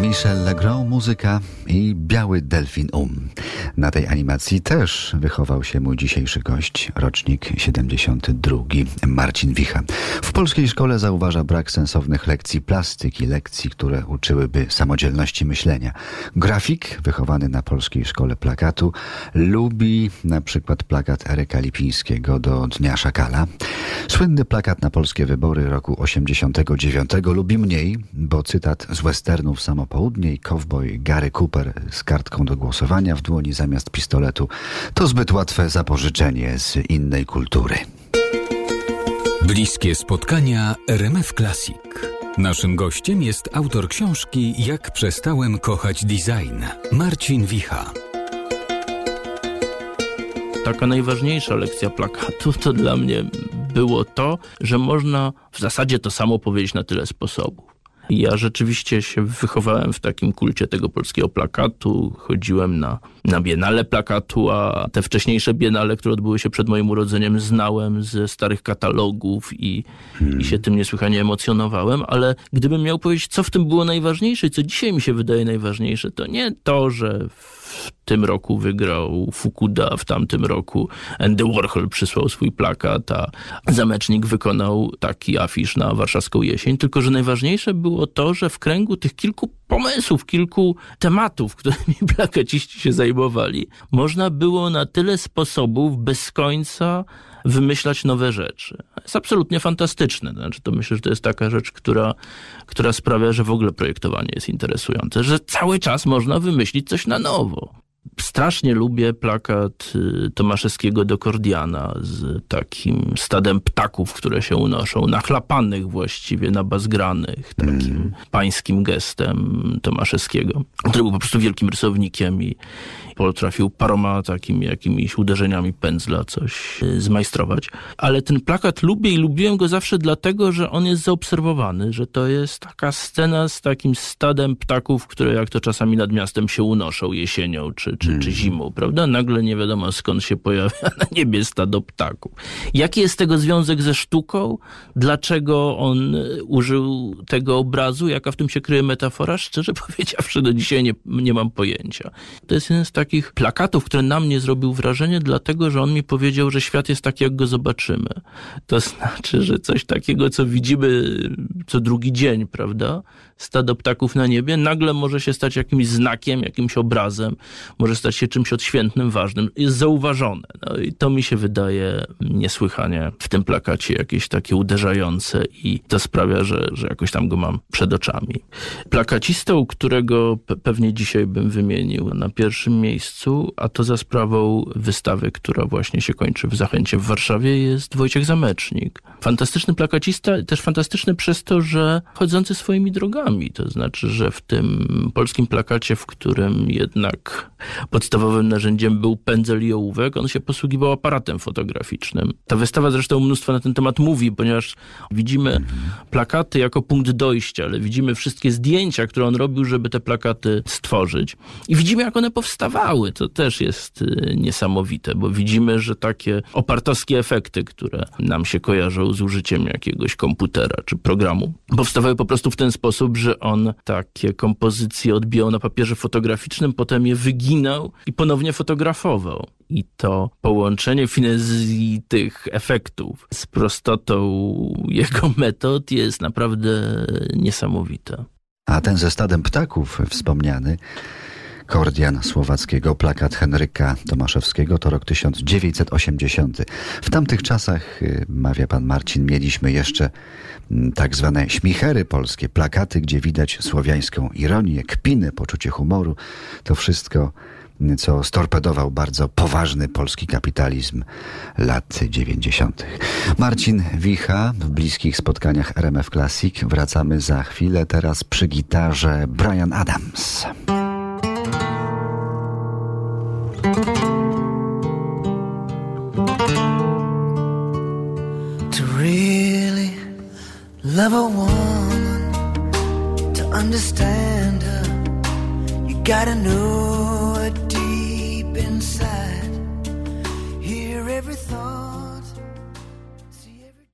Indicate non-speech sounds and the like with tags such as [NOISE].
Michel Legrand, muzyka i Biały Delfin Um. Na tej animacji też wychował się mój dzisiejszy gość, rocznik 72, Marcin Wicha. W polskiej szkole zauważa brak sensownych lekcji plastyki, lekcji, które uczyłyby samodzielności myślenia. Grafik, wychowany na polskiej szkole plakatu, lubi na przykład plakat Eryka Lipińskiego do Dnia Szakala. Słynny plakat na polskie wybory roku 89 lubi mniej, bo cytat z westernów Samo Południe i cowboy Gary Cooper z kartką do głosowania w dłoni zamiast pistoletu to zbyt łatwe zapożyczenie z innej kultury. Bliskie spotkania RMF Classic. Naszym gościem jest autor książki Jak przestałem kochać design, Marcin Wicha. Taka najważniejsza lekcja plakatu to dla mnie było to, że można w zasadzie to samo powiedzieć na tyle sposobów. Ja rzeczywiście się wychowałem w takim kulcie tego polskiego plakatu. Chodziłem na, na biennale plakatu, a te wcześniejsze biennale, które odbyły się przed moim urodzeniem, znałem ze starych katalogów i, hmm. i się tym niesłychanie emocjonowałem. Ale gdybym miał powiedzieć, co w tym było najważniejsze, co dzisiaj mi się wydaje najważniejsze, to nie to, że w tym roku wygrał Fukuda, w tamtym roku Andy Warhol przysłał swój plakat, a Zamecznik wykonał taki afisz na warszawską jesień. Tylko, że najważniejsze było to, że w kręgu tych kilku pomysłów, kilku tematów, [LAUGHS] którymi plakaciści się zajmowali, można było na tyle sposobów bez końca wymyślać nowe rzeczy. Jest absolutnie fantastyczne. Znaczy, to myślę, że to jest taka rzecz, która, która sprawia, że w ogóle projektowanie jest interesujące, że cały czas można wymyślić coś na nowo. Strasznie lubię plakat y, Tomaszewskiego do Kordiana z takim stadem ptaków, które się unoszą, nachlapanych właściwie, nabazgranych, takim mm. pańskim gestem Tomaszewskiego, który był po prostu wielkim rysownikiem i potrafił paroma takimi jakimiś uderzeniami pędzla coś y, zmajstrować. Ale ten plakat lubię i lubiłem go zawsze dlatego, że on jest zaobserwowany, że to jest taka scena z takim stadem ptaków, które jak to czasami nad miastem się unoszą jesienią czy, czy, czy mhm. zimą, prawda? Nagle nie wiadomo skąd się pojawia [LAUGHS] na niebie stado ptaków. Jaki jest tego związek ze sztuką? Dlaczego on y, użył tego obrazu? Jaka w tym się kryje metafora? Szczerze [LAUGHS] powiedziawszy, do dzisiaj nie, nie mam pojęcia. To jest jeden z takich plakatów, który na mnie zrobił wrażenie, dlatego że on mi powiedział, że świat jest taki, jak go zobaczymy. To znaczy, że coś takiego, co widzimy co drugi dzień, prawda? Stado ptaków na niebie, nagle może się stać jakimś znakiem, jakimś obrazem, może stać się czymś odświętnym, ważnym. Jest zauważone. No i to mi się wydaje niesłychanie w tym plakacie jakieś takie uderzające i to sprawia, że, że jakoś tam go mam przed oczami. Plakacistą, którego pewnie dzisiaj bym wymienił na pierwszym miejscu, a to za sprawą wystawy, która właśnie się kończy w Zachęcie w Warszawie, jest Wojciech Zamecznik. Fantastyczny plakacista, też fantastyczny przez to, że chodzący swoimi drogami. To znaczy, że w tym polskim plakacie, w którym jednak podstawowym narzędziem był pędzel i ołówek, on się posługiwał aparatem fotograficznym. Ta wystawa zresztą mnóstwo na ten temat mówi, ponieważ widzimy plakaty jako punkt dojścia, ale widzimy wszystkie zdjęcia, które on robił, żeby te plakaty stworzyć. I widzimy, jak one powstawały to też jest y, niesamowite, bo widzimy, że takie opartowskie efekty, które nam się kojarzą z użyciem jakiegoś komputera czy programu, powstawały po prostu w ten sposób, że on takie kompozycje odbijał na papierze fotograficznym, potem je wyginał i ponownie fotografował. I to połączenie finezji tych efektów z prostotą [LAUGHS] jego metod jest naprawdę niesamowite. A ten ze stadem ptaków wspomniany Kordian Słowackiego, plakat Henryka Tomaszewskiego to rok 1980. W tamtych czasach, y, mawia pan Marcin, mieliśmy jeszcze mm, tak zwane śmichery polskie, plakaty, gdzie widać słowiańską ironię, kpinę, poczucie humoru. To wszystko mm, co storpedował bardzo poważny polski kapitalizm lat 90. Marcin Wicha w bliskich spotkaniach RMF Classic. Wracamy za chwilę, teraz przy gitarze Brian Adams. Love a woman, to understand her, you gotta know